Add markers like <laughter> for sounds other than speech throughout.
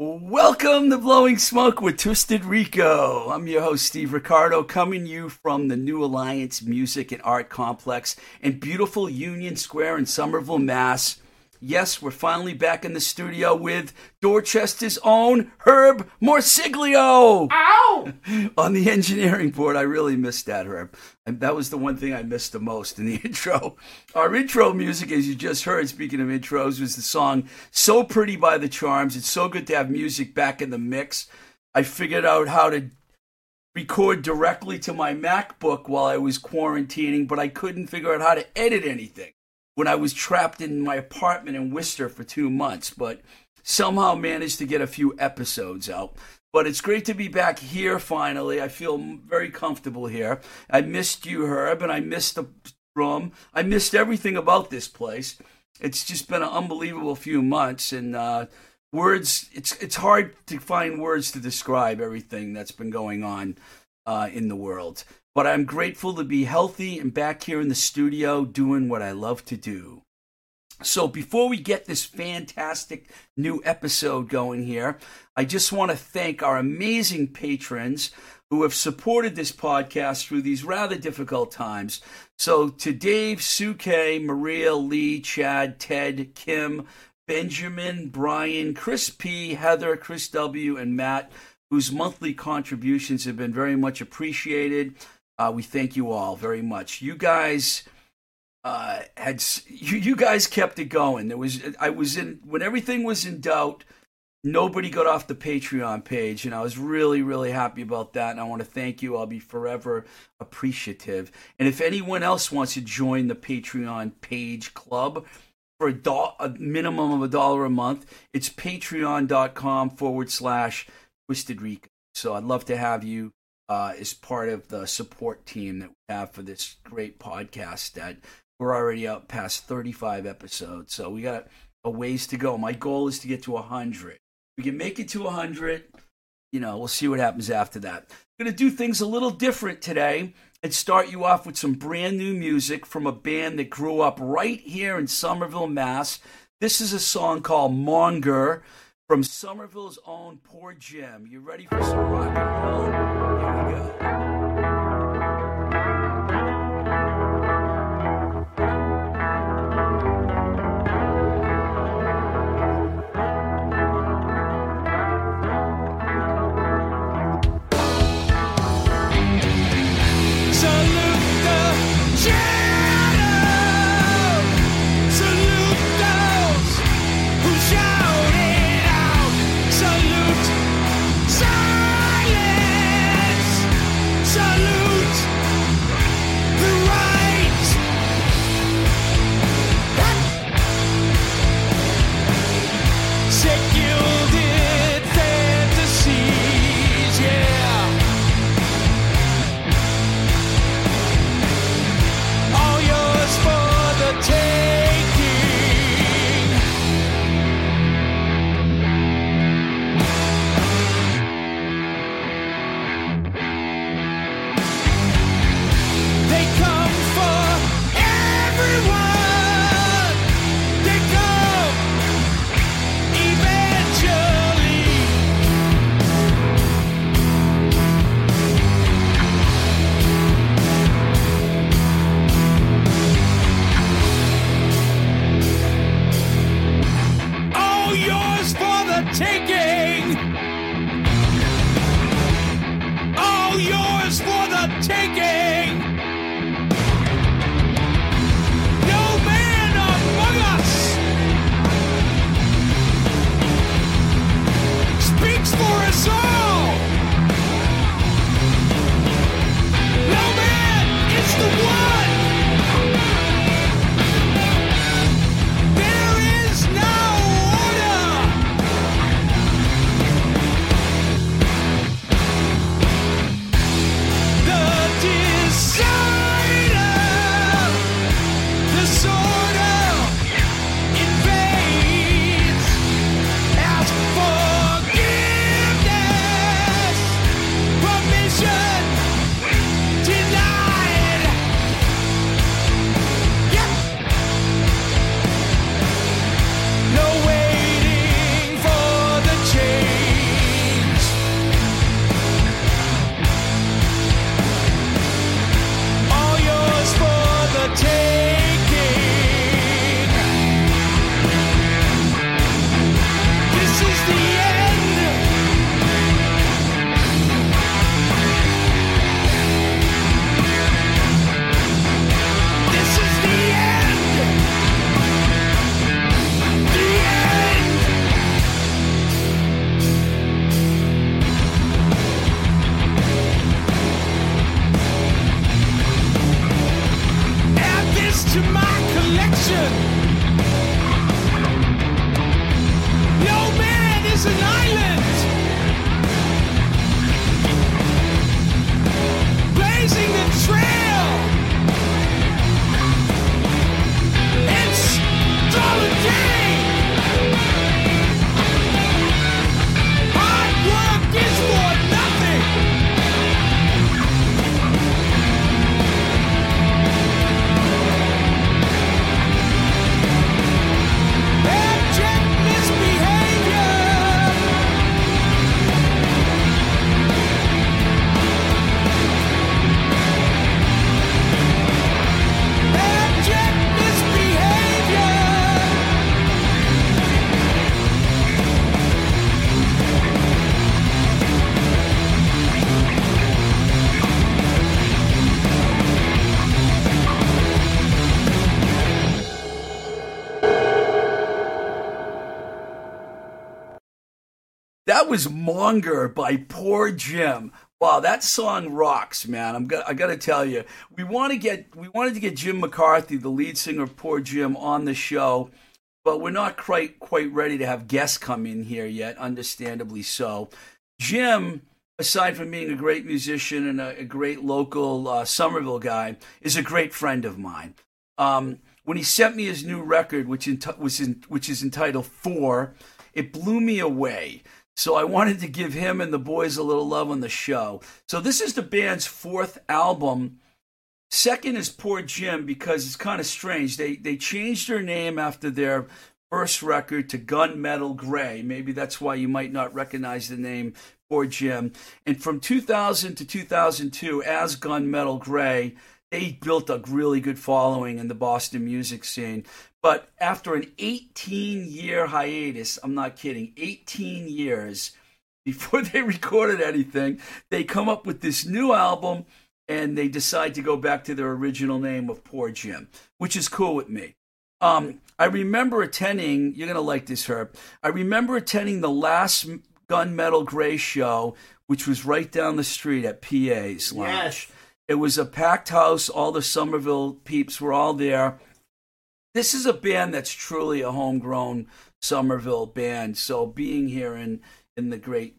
Welcome to Blowing Smoke with Twisted Rico. I'm your host, Steve Ricardo, coming you from the New Alliance Music and Art Complex in beautiful Union Square in Somerville, Mass. Yes, we're finally back in the studio with Dorchester's own Herb Morsiglio. Ow! <laughs> On the engineering board, I really missed that, Herb. And that was the one thing I missed the most in the <laughs> intro. Our intro music, as you just heard, speaking of intros, was the song So Pretty by the Charms. It's so good to have music back in the mix. I figured out how to record directly to my MacBook while I was quarantining, but I couldn't figure out how to edit anything when I was trapped in my apartment in Worcester for two months, but somehow managed to get a few episodes out. But it's great to be back here finally. I feel very comfortable here. I missed you, Herb, and I missed the room. I missed everything about this place. It's just been an unbelievable few months, and uh, words. It's it's hard to find words to describe everything that's been going on uh, in the world. But I'm grateful to be healthy and back here in the studio doing what I love to do. So, before we get this fantastic new episode going here, I just want to thank our amazing patrons who have supported this podcast through these rather difficult times. So, to Dave, Suke, Maria, Lee, Chad, Ted, Kim, Benjamin, Brian, Chris P, Heather, Chris W, and Matt, whose monthly contributions have been very much appreciated. Uh, we thank you all very much. You guys uh, had you, you guys kept it going. There was I was in when everything was in doubt. Nobody got off the Patreon page, and I was really, really happy about that. And I want to thank you. I'll be forever appreciative. And if anyone else wants to join the Patreon page club for a, do- a minimum of a dollar a month, it's patreon.com forward slash twisted Rico. So I'd love to have you uh, is part of the support team that we have for this great podcast that we're already up past 35 episodes. So we got a ways to go. My goal is to get to 100. We can make it to 100. You know, we'll see what happens after that. I'm going to do things a little different today and start you off with some brand new music from a band that grew up right here in Somerville, Mass. This is a song called Monger from Somerville's own Poor Jim. You ready for some rock and roll? Here we go. Was Monger by Poor Jim. Wow, that song rocks, man. I'm got, I got to tell you, we want to get we wanted to get Jim McCarthy, the lead singer of Poor Jim, on the show, but we're not quite quite ready to have guests come in here yet. Understandably so. Jim, aside from being a great musician and a, a great local uh, Somerville guy, is a great friend of mine. Um, when he sent me his new record, which in, in, which is entitled Four, it blew me away. So I wanted to give him and the boys a little love on the show. So this is the band's fourth album. Second is Poor Jim because it's kind of strange. They they changed their name after their first record to Gunmetal Gray. Maybe that's why you might not recognize the name Poor Jim. And from 2000 to 2002, as Gunmetal Gray, they built a really good following in the Boston music scene. But after an 18 year hiatus, I'm not kidding, 18 years <laughs> before they <laughs> recorded anything, they come up with this new album and they decide to go back to their original name of Poor Jim, which is cool with me. Um, I remember attending, you're going to like this, Herb. I remember attending the last Gunmetal Gray show, which was right down the street at PA's Lounge. Yes. It was a packed house. All the Somerville peeps were all there this is a band that's truly a homegrown Somerville band. So being here in in the great,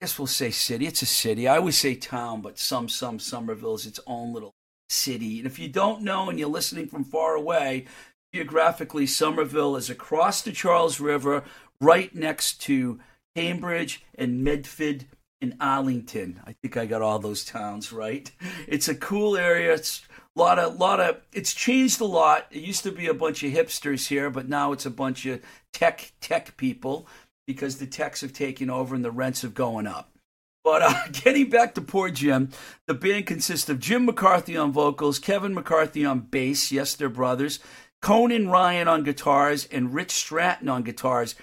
I guess we'll say city. It's a city. I always say town, but some some Somerville is its own little city. And if you don't know and you're listening from far away, geographically, Somerville is across the Charles River, right next to Cambridge and Medford and Arlington. I think I got all those towns right. It's a cool area. It's a lot of lot of it's changed a lot. It used to be a bunch of hipsters here, but now it's a bunch of tech tech people because the techs have taken over and the rents have going up. But uh, <laughs> getting back to poor Jim, the band consists of Jim McCarthy on vocals, Kevin McCarthy on bass, yes, they're brothers, Conan Ryan on guitars, and Rich Stratton on guitars.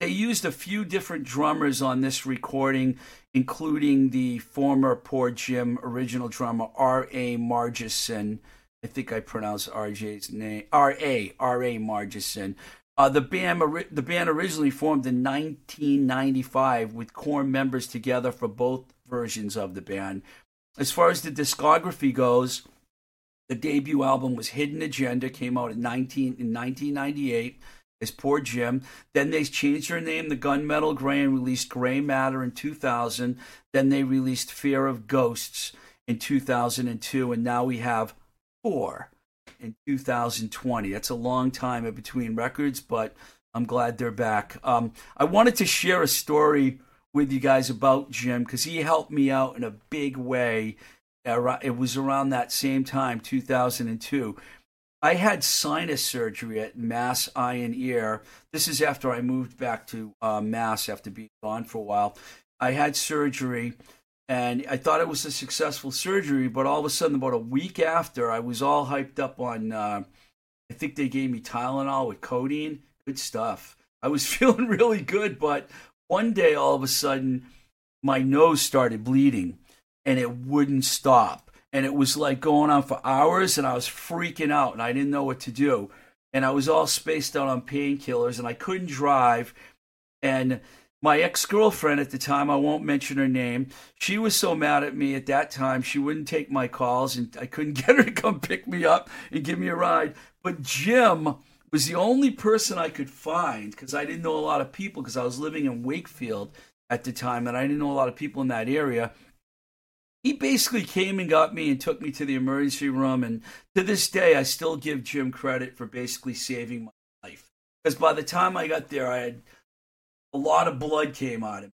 They used a few different drummers on this recording, including the former Poor Jim original drummer R.A. Margison. I think I pronounced RJ's name R.A. R.A. Margison. Uh, the band the band originally formed in 1995 with core members together for both versions of the band. As far as the discography goes, the debut album was Hidden Agenda, came out in 19 in 1998 is poor Jim. Then they changed their name to Gunmetal Gray and released Gray Matter in 2000. Then they released Fear of Ghosts in 2002. And now we have four in 2020. That's a long time in between records, but I'm glad they're back. Um, I wanted to share a story with you guys about Jim because he helped me out in a big way. It was around that same time, 2002. I had sinus surgery at Mass Eye and Ear. This is after I moved back to uh, Mass after being gone for a while. I had surgery and I thought it was a successful surgery, but all of a sudden, about a week after, I was all hyped up on. Uh, I think they gave me Tylenol with codeine. Good stuff. I was <laughs> feeling really good, but one day, all of a sudden, my nose started bleeding and it wouldn't stop and it was like going on for hours and I was freaking out and I didn't know what to do. And I was all spaced out on painkillers and I couldn't drive. And my ex girlfriend at the time, I won't mention her name, she was so mad at me at that time, she wouldn't take my calls and I couldn't <laughs> get her to come pick me up and give me a ride. But Jim was the only person I could find because I didn't know a lot of people because I was living in Wakefield at the time and I didn't know a lot of people in that area he basically came and got me and took me to the emergency room. And to this day, I still give Jim credit for basically saving my life. Because by the time I got there, I had a lot of blood came out of me.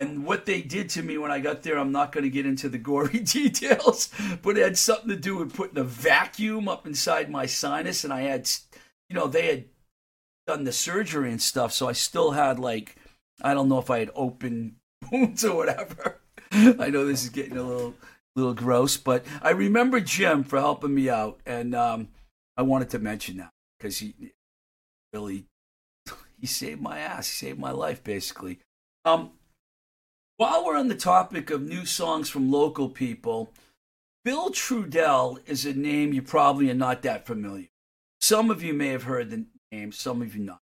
And what they did to me when I got there, I'm not going to get into the gory <laughs> details, but it had something to do with putting a vacuum up inside my sinus. And I had, you know, they had done the surgery and stuff. So I still had, like, I don't know if I had open <laughs> wounds or whatever. <laughs> I know this is getting a little little gross, but I remember Jim for helping me out, and um, I wanted to mention that because he really <laughs> he saved my ass, he saved my life, basically. Um, while we're on the topic of new songs from local people, Bill Trudell is a name you probably are not that familiar. Some of you may have heard the name, some of you not.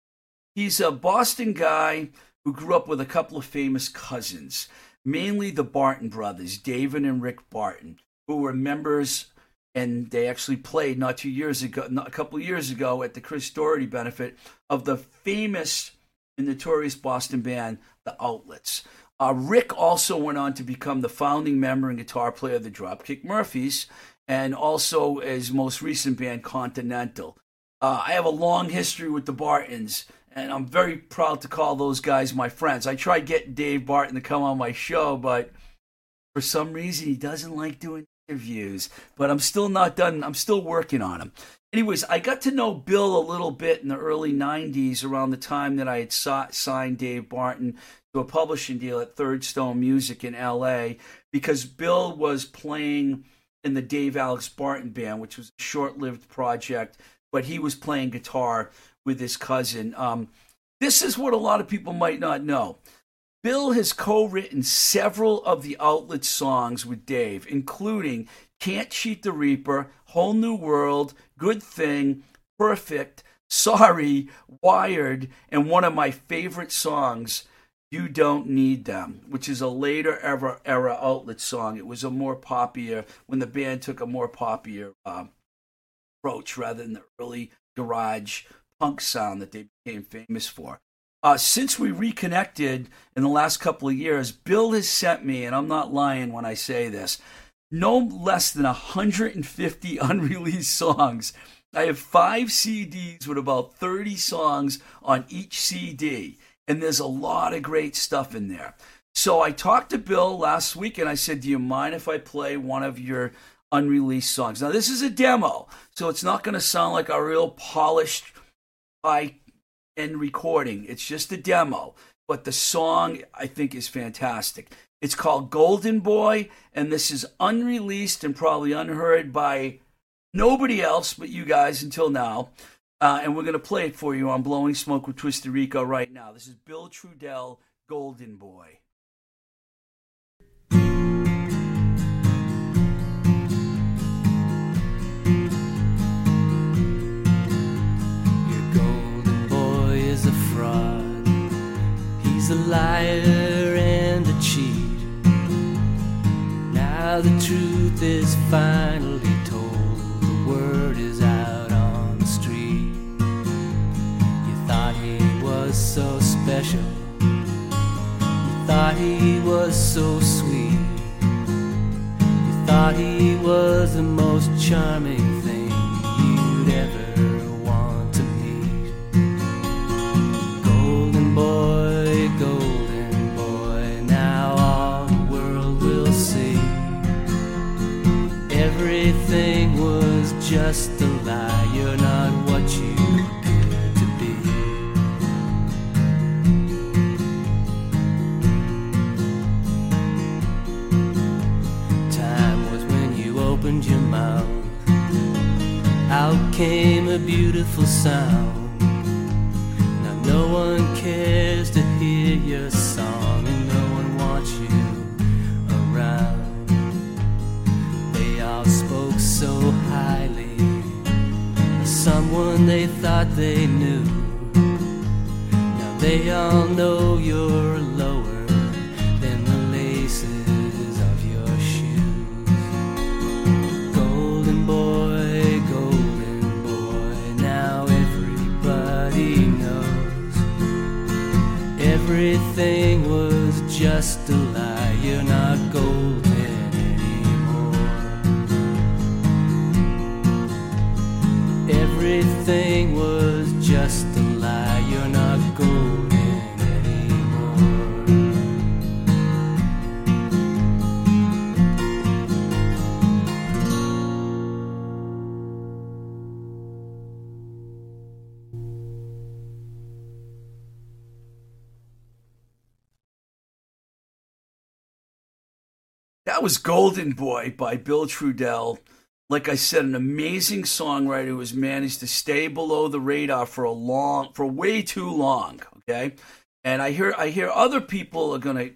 He's a Boston guy who grew up with a couple of famous cousins, mainly the Barton brothers, David and Rick Barton, who were members and they actually played not two years ago, not a couple years ago at the Chris Doherty benefit of the famous and notorious Boston band, The Outlets. Uh, Rick also went on to become the founding member and guitar player of the Dropkick Murphys, and also his most recent band, Continental. Uh, I have a long history with the Bartons, and I'm very proud to call those guys my friends. I tried getting Dave Barton to come on my show, but for some reason he doesn't like doing interviews, but I'm still not done. I'm still working on them. Anyways, I got to know Bill a little bit in the early 90s around the time that I had sought, signed Dave Barton to a publishing deal at Third Stone Music in LA because Bill was playing in the Dave Alex Barton band, which was a short lived project, but he was playing guitar with his cousin. Um, this is what a lot of people might not know. Bill has co written several of the outlet songs with Dave, including Can't Cheat the Reaper, Whole New World, Good Thing, Perfect, Sorry, Wired, and one of my favorite songs, You Don't Need Them, which is a later era, era outlet song. It was a more popular, when the band took a more popular uh, approach rather than the early garage punk sound that they became famous for. Uh, since we reconnected in the last couple of years, Bill has sent me, and I'm not lying when I say this, no less than 150 <laughs> unreleased songs. I have five CDs with about 30 songs on each CD, and there's a lot of great stuff in there. So I talked to Bill last week and I said, Do you mind if I play one of your unreleased songs? Now, this is a demo, so it's not going to sound like a real polished, high and recording. It's just a demo, but the song I think is fantastic. It's called Golden Boy, and this is unreleased and probably unheard by nobody else but you guys until now. Uh, and we're going to play it for you on Blowing Smoke with Twisted Rico right now. This is Bill Trudell, Golden Boy. He's a liar and a cheat. Now the truth is finally told. The word is out on the street. You thought he was so special. You thought he was so sweet. You thought he was the most charming opened your mouth. Out came a beautiful sound. Now no one cares to hear your song, and no one wants you around. They all spoke so highly of someone they thought they knew. Now they all know you're lower everything was just a lie. You're not golden was Golden Boy by Bill Trudell. Like I said, an amazing songwriter who has managed to stay below the radar for a long, for way too long. Okay, and I hear I hear other people are going to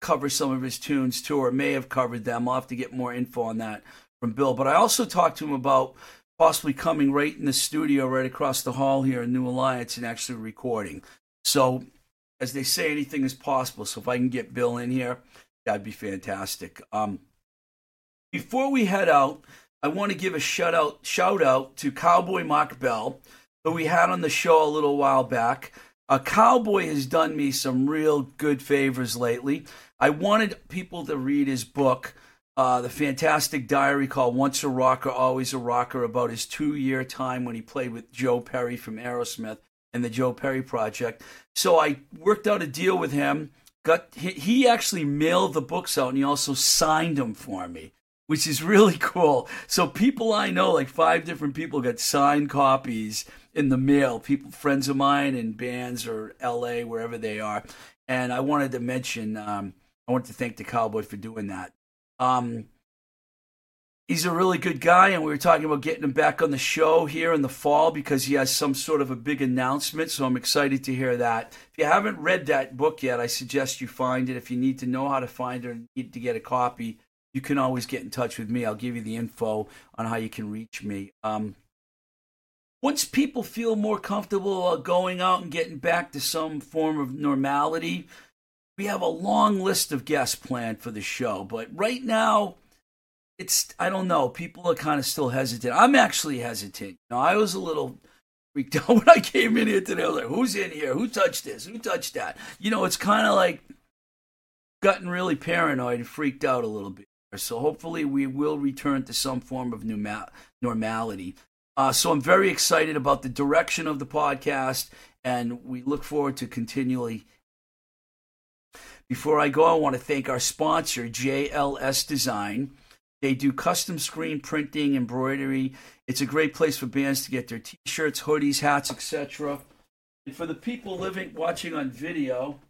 cover some of his tunes too, or may have covered them. I'll have to get more info on that from Bill. But I also talked to him about possibly coming right in the studio right across the hall here in New Alliance and actually recording. So as they say, anything is possible. So if I can get Bill in here, that'd be fantastic. Um, before we head out, I want to give a shout out shout out to Cowboy Mark Bell, who we had on the show a little while back. A cowboy has done me some real good favors lately. I wanted people to read his book, uh, the fantastic diary called Once a Rocker, Always a Rocker, about his two year time when he played with Joe Perry from Aerosmith and the Joe Perry Project. So I worked out a deal with him. Got he actually mailed the books out and he also signed them for me which is really <laughs> cool. So people I know, like five different people, got signed copies in the mail. People, friends of mine in bands or L.A. wherever they are. And I wanted to mention, um, I want to thank the Cowboy for doing that. Um, he's a really good guy, and we were talking about getting him back on the show here in the fall because he has some sort of a big announcement. So I'm excited to hear that. If you haven't read that book yet, I suggest you find it. If you need to know how to find it or need to get a copy, you can always get in touch with me. I'll give you the info on how you can reach me. Um, once people feel more comfortable going out and getting back to some form of normality, we have a long list of guests planned for the show. But right now, it's I don't know. People are kind of still hesitant. I'm actually hesitant. You know, I was a little freaked <laughs> out when I came in here today. I was like, "Who's in here? Who touched this? Who touched that?" You know, it's kind of like gotten really paranoid and freaked out a little bit. So hopefully we will return to some form of normality. Uh, so I'm very excited about the direction of the podcast, and we look forward to continually. Before I go, I want to thank our sponsor, JLS Design. They do custom screen printing, embroidery. It's a great place for bands to get their t-shirts, hoodies, hats, etc. And for the people living watching on video,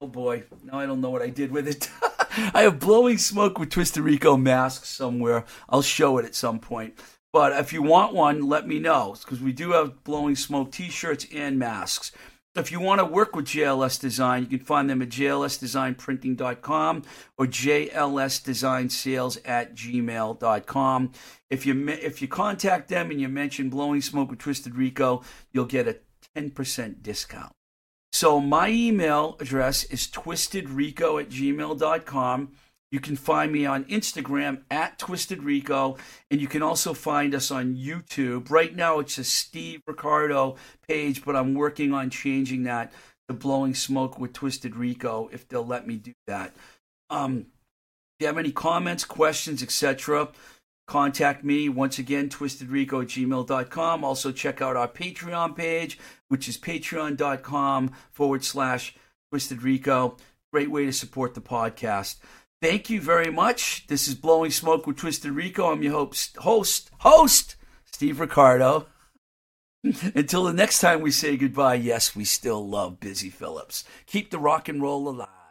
oh boy, now I don't know what I did with it. <laughs> I have blowing smoke with Twisted Rico masks somewhere. I'll show it at some point. But if you want one, let me know because we do have blowing smoke T-shirts and masks. If you want to work with JLS Design, you can find them at jlsdesignprinting.com or jlsdesignsales at gmail.com. If you if you contact them and you mention blowing smoke with Twisted Rico, you'll get a 10% discount. So my email address is twistedrico at gmail.com. You can find me on Instagram at twistedrico, and you can also find us on YouTube. Right now it's a Steve Ricardo page, but I'm working on changing that to Blowing Smoke with Twisted Rico if they'll let me do that. Um, if you have any comments, questions, etc., contact me once again twistedrico gmail.com also check out our patreon page which is patreon.com forward slash twistedrico great way to support the podcast thank you very much. This is blowing smoke with twisted rico. I'm your host host host steve ricardo. <laughs> Until the next time we say goodbye yes we still love busy philipps. Keep the rock and roll alive